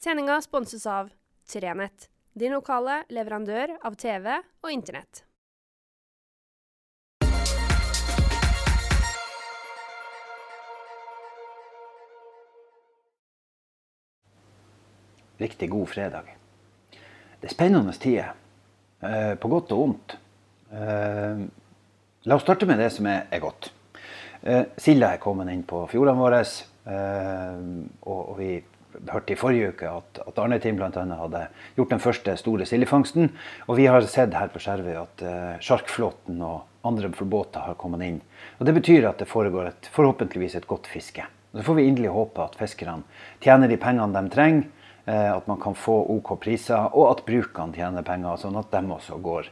Sendinga sponses av Trenett, din lokale leverandør av TV og Internett. Riktig god fredag. Det er spennende tider, eh, på godt og vondt. Eh, la oss starte med det som er, godt. Eh, silda er kommet inn på fjordene våre. Og vi hørte i forrige uke at, at Arnetim bl.a. hadde gjort den første store sildefangsten. Og vi har sett her på Skjervøy at uh, sjarkflåten og andre båter har kommet inn. Og Det betyr at det foregår et, forhåpentligvis et godt fiske. Så får vi inderlig håpe at fiskerne tjener de pengene de trenger, uh, at man kan få OK priser, og at brukene tjener penger, sånn at de også går,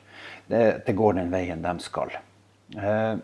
det, det går den veien de skal. Uh,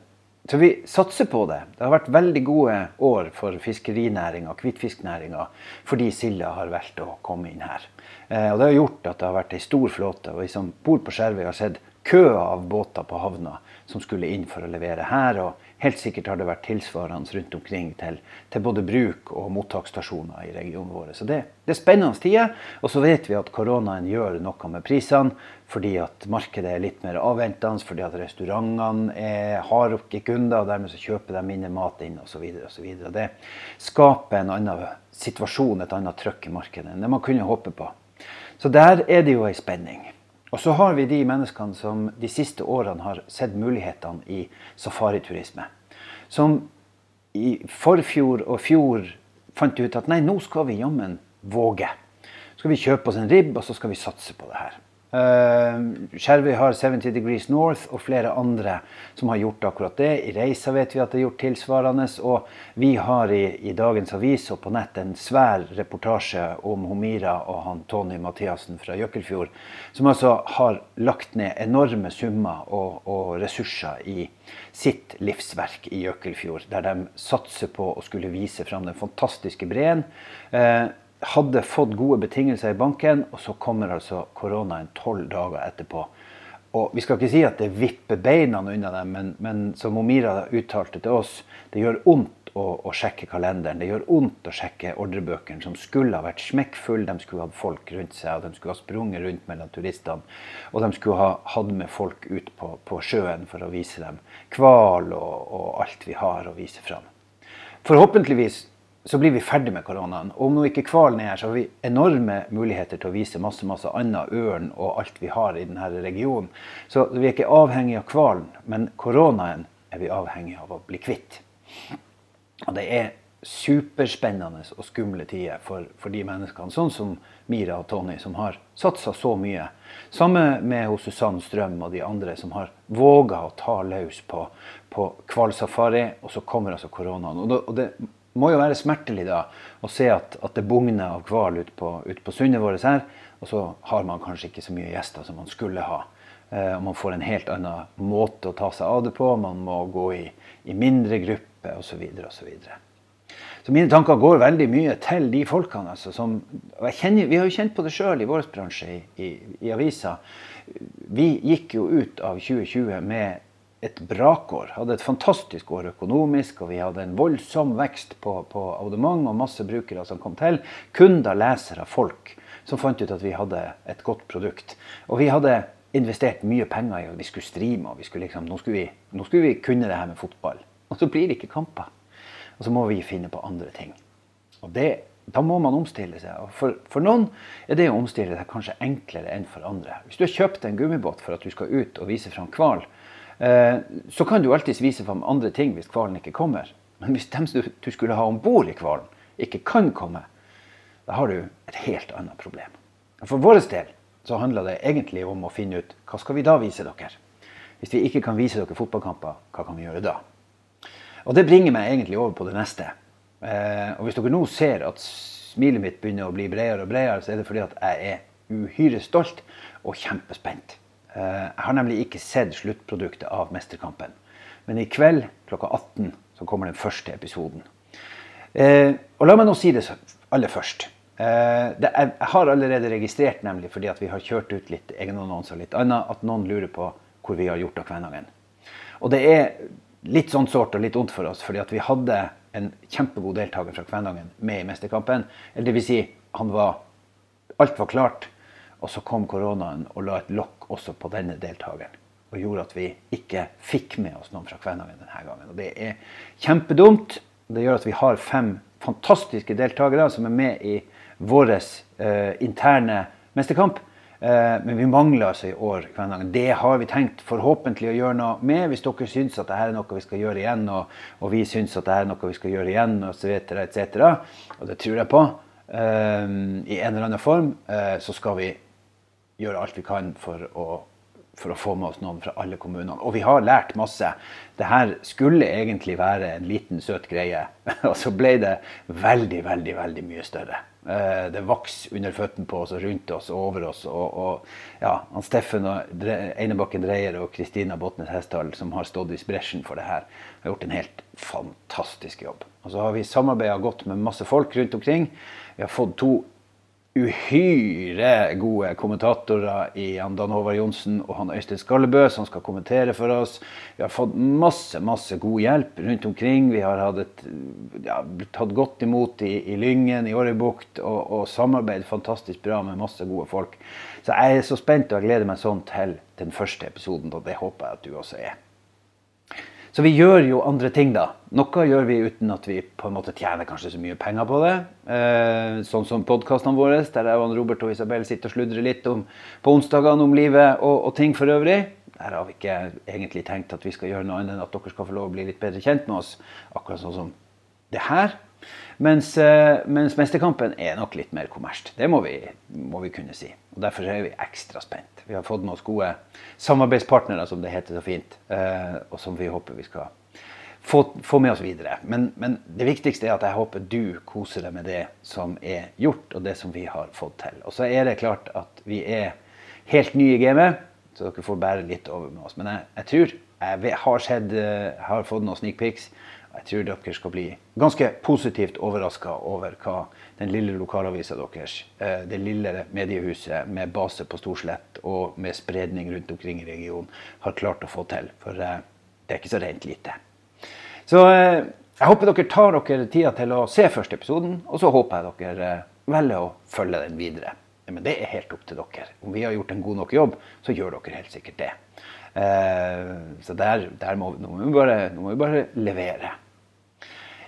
så vi satser på det. Det har vært veldig gode år for fiskerinæringa, hvitfisknæringa, fordi silda har valgt å komme inn her. Eh, og Det har gjort at det har vært ei stor flåte. og Vi som bor på Skjervøy har sett køer av båter på havna som skulle inn for å levere her. og Helt sikkert har det vært tilsvarende rundt omkring til, til både bruk og mottaksstasjoner i regionen vår. Så det, det er spennende tider. Og så vet vi at koronaen gjør noe med prisene. Fordi at markedet er litt mer avventende, fordi at restaurantene har ikke kunder, og dermed så kjøper de mindre mat inn osv. Det skaper en annen situasjon, et annet trøkk i markedet enn det man kunne håpe på. Så der er det jo ei spenning. Og så har vi de menneskene som de siste årene har sett mulighetene i safariturisme. Som i forfjor og fjor fant ut at nei, nå skal vi jammen våge. Så skal vi kjøpe oss en ribb, og så skal vi satse på det her. Uh, Skjervøy har 70 Degrees North og flere andre som har gjort akkurat det. I Reisa vet vi at det er gjort tilsvarende. Og vi har i, i dagens avis og på nett en svær reportasje om Homira og han Tony Mathiassen fra Jøkkelfjord, som altså har lagt ned enorme summer og, og ressurser i sitt livsverk i Jøkkelfjord, der de satser på å skulle vise fram den fantastiske breen. Uh, hadde fått gode betingelser i banken, og så kommer altså koronaen tolv dager etterpå. Og Vi skal ikke si at det vipper beina unna dem, men, men som Omira uttalte til oss, det gjør vondt å, å, sjekke kalenderen. Det gjør vondt å sjekke ordrebøkene, som skulle ha vært smekkfulle. De skulle hatt folk rundt seg, og de skulle ha sprunget rundt mellom turistene. Og de skulle ha hatt med folk ut på, på sjøen for å vise dem hval og, og alt vi har å vise fram. Forhåpentligvis så blir vi ferdig med koronaen. Og om nå ikke hvalen er her, så har vi enorme muligheter til å vise masse masse annet ørn og alt vi har i denne regionen. Så vi er ikke avhengig av hvalen, men koronaen er vi avhengig av å bli kvitt. Og det er superspennende og skumle tider for, for de menneskene, sånn som Mira og Tony, som har satsa så mye. Samme med Susann Strøm og de andre som har våga å ta løs på, på hvalsafari, og så kommer altså koronaen. Og det, og det må jo være smertelig da å se at, at det bugner av hval ute på, ut på sundet vårt her, og så har man kanskje ikke så mye gjester som man skulle ha. Eh, og man får en helt annen måte å ta seg av det på. Man må gå i, i mindre grupper osv. og Så, videre. så mine tanker går veldig mye til de folkene. Altså, som, kjenner, vi har jo kjent på det sjøl i vår bransje i, i, i avisa. Vi gikk jo ut av 2020 med et brakår. Hadde et fantastisk år økonomisk, og vi hadde en voldsom vekst på, på abonnement og masse brukere som kom til. Kunder, lesere, folk som fant ut at vi hadde et godt produkt. Og vi hadde investert mye penger i at vi skulle streame. og vi skulle liksom, nå, skulle vi, nå skulle vi kunne det her med fotball. Og så blir det ikke kamper. Og så må vi finne på andre ting. Og det, da må man omstille seg. Og for, for, noen er det å omstille seg kanskje enklere enn for andre. Hvis du har kjøpt en gummibåt for at du skal ut og vise fram hval, så kan du alltids vise fram andre ting hvis hvalen ikke kommer. Men hvis dem du skulle ha om bord i hvalen, ikke kan komme, da har du et helt annet problem. For vår del så handler det egentlig om å finne ut hva skal vi da vise dere. Hvis vi ikke kan vise dere fotballkamper, hva kan vi gjøre da? Og Det bringer meg egentlig over på det neste. Eh, og Hvis dere nå ser at smilet mitt begynner å bli bredere og bredere, så er det fordi at jeg er uhyre stolt og kjempespent. Eh, jeg har nemlig ikke sett sluttproduktet av Mesterkampen. Men i kveld klokka 18 så kommer den første episoden. Eh, og la meg nå si det aller først. Eh, jeg har allerede registrert, nemlig fordi vi har kjørt ut litt egenannonser litt annet, at noen lurer på hvor vi har gjort av Kvænangen. Og det er litt sånn sårt og litt vondt for oss, fordi vi hadde en kjempegod deltaker fra Kvænangen med i Mesterkampen. Eller det vil si, han var Alt var klart. Og så kom koronaen og la et lokk også på denne deltakeren. Og gjorde at vi ikke fikk med oss noen fra Kvænangen denne gangen. Og det er kjempedumt. Det gjør at vi har fem fantastiske deltakere som er med i vår eh, interne mesterkamp. Eh, men vi mangler altså i år Kvænangen. Det har vi tenkt forhåpentlig å gjøre noe med. Hvis dere syns at dette er noe vi skal gjøre igjen, og, og vi syns at dette er noe vi skal gjøre igjen, osv., etc., og det tror jeg på, eh, i en eller annen form, eh, så skal vi gjøre alt vi kan for å, for å få med oss noen fra alle kommunene. Og vi har lært masse. Det her skulle egentlig være en liten, søt greie, og så ble det veldig, veldig, veldig mye større. Eh, det vokste under føttene på oss og rundt oss og over oss. Og, og ja, han Steffen og Einebakken Dreyer og Kristina Botnes Hestdal, som har stått i bresjen for det her, har gjort en helt fantastisk jobb. Og så har vi samarbeida godt med masse folk rundt omkring. Vi har fått to uhyre gode kommentatorer i Dan Håvard Johnsen og han Øystein Skallebø, som skal kommentere for oss. Vi har fått masse masse god hjelp rundt omkring. Vi har et, ja, tatt godt imot i, i Lyngen, i Årøybukt, og, og samarbeidet fantastisk bra med masse gode folk. Så jeg er så spent og jeg gleder meg sånn til den første episoden, og det håper jeg at du også er. Så vi gjør jo andre ting, da. Noe gjør vi uten at vi på en måte tjener kanskje så mye penger på det. Eh, sånn som podkastene våre, der jeg og Robert og Isabel sitter og sludrer litt om, på onsdagene om livet og, og, ting for øvrig. Der har vi ikke egentlig tenkt at vi skal gjøre noe annet enn at dere skal få lov å bli litt bedre kjent med oss. Akkurat sånn som det her. Mens, eh, mens Mesterkampen er nok litt mer kommersielt. Det må vi, må vi, kunne si. Og Derfor er vi ekstra spent. Vi har fått med oss gode samarbeidspartnere, som det heter så fint. Eh, og som vi håper vi skal få, få med oss videre. Men, men, det viktigste er at jeg håper du koser deg med det som er gjort, og det som vi har fått til. Og så er det klart at vi er helt nye i gamet, så dere får bære litt over med oss. Men jeg, jeg tror jeg har, sett, eh, har fått noen sneak pics jeg tror dere skal bli ganske positivt overraska over hva den lille lokalavisa deres, eh, det lille mediehuset med base på Storslett og med spredning rundt omkring i regionen, har klart å få til. For eh, det er ikke så rent lite. Så eh, jeg håper dere tar dere tida til å se første episoden, og så håper jeg dere velger å følge den videre. Men det er helt opp til dere. Om vi har gjort en god nok jobb, så gjør dere helt sikkert det. Så der, der må, nå, må bare, nå må vi bare levere.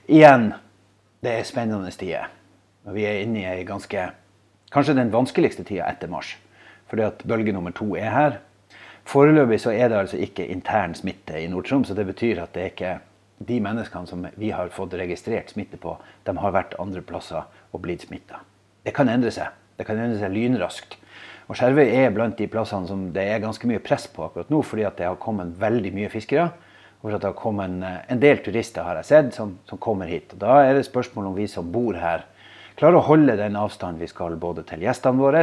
Igjen, det er spennende tider. Vi er inne i ei ganske Kanskje den vanskeligste tida etter mars. Fordi at bølge nummer to er her. Foreløpig så er det altså ikke intern smitte i Nord-Troms. Det betyr at det er ikke de menneskene som vi har fått registrert smitte på, de har vært andre plasser og blitt smitta. Det kan endre seg. Det kan endre seg lynraskt. Og Skjervøy er blant de plassene som det er ganske mye press på akkurat nå, fordi at det har kommet veldig mye fiskere. For det har kommet en, eh, en, del turister har jeg sett, som, som, kommer hit. Og Da er det spørsmål om vi som bor her, klarer å holde den avstanden vi skal både til gjestene våre,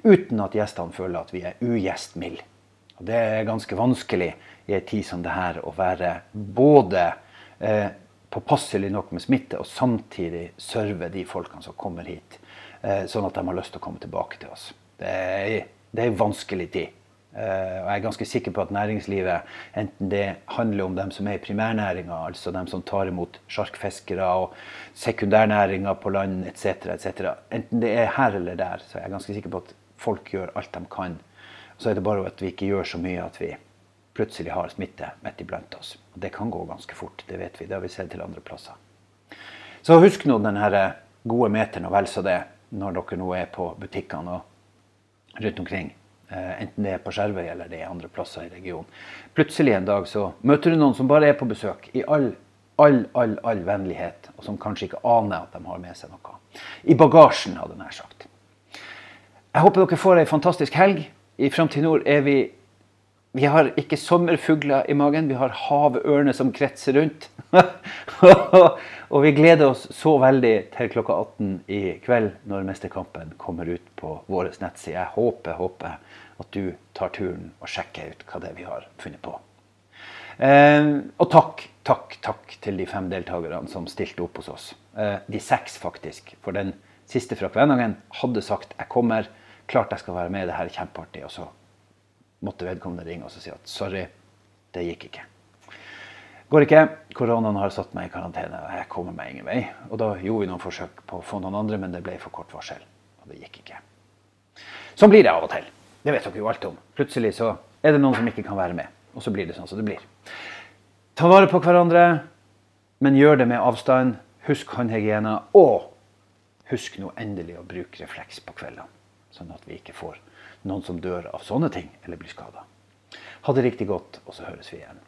uten at gjestene føler at vi er ugjestmilde. Og Det er ganske vanskelig i en tid som det her å være både eh, påpasselig nok med smitte, og samtidig serve de folkene som kommer hit, eh, sånn at de har lyst til å komme tilbake til oss. Det er, det er en vanskelig tid. Eh, og jeg er ganske sikker på at næringslivet, enten det handler om dem som er i primærnæringa, altså dem som tar imot sjarkfiskere og sekundærnæringa på land etc., etc., enten det er her eller der, så jeg er ganske sikker på at folk gjør alt de kan. Så er det bare at vi ikke gjør så mye at vi plutselig har smitte midt iblant oss. Og det kan gå ganske fort, det vet vi. Det har vi sett til andre plasser. Så husk nå denne gode meteren og vel så det når dere nå er på butikkene og rundt omkring. Eh, enten det er på Skjervøy eller det er andre plasser i regionen. Plutselig en dag så møter du noen som bare er på besøk, i all, all, all, all vennlighet, og som kanskje ikke aner at de har med seg noe. I bagasjen, hadde jeg nær sagt. Jeg håper dere får ei fantastisk helg. I Framtid Nord er vi vi har ikke sommerfugler i magen, vi har havørner som kretser rundt. og vi gleder oss så veldig til klokka 18 i kveld når Mesterkampen kommer ut på vår nettside. Jeg håper, håper at du tar turen og sjekker ut hva det er vi har funnet på. Eh, og takk, takk, takk til de fem deltakerne som stilte opp hos oss. Eh, de seks, faktisk. For den siste fra Kvænangen hadde sagt 'jeg kommer', klart jeg skal være med, det her er kjempeartig. Og så måtte vedkommende ringe og si at sorry, det gikk ikke. Går ikke. Koronaen har satt meg i karantene. og Jeg kommer meg ingen vei. Og da gjorde vi noen forsøk på å få noen andre, men det ble for kort varsel. Og det gikk ikke. Sånn blir det av og til. Det vet dere jo alt om. Plutselig så er det noen som ikke kan være med. Og så blir det sånn som det blir. Ta vare på hverandre, men gjør det med avstand. Husk håndhygiene. Og husk nå endelig å bruke refleks på kveldene. Sånn at vi ikke får noen som dør av sånne ting eller blir skada. Ha det riktig godt, og så høres vi igjen.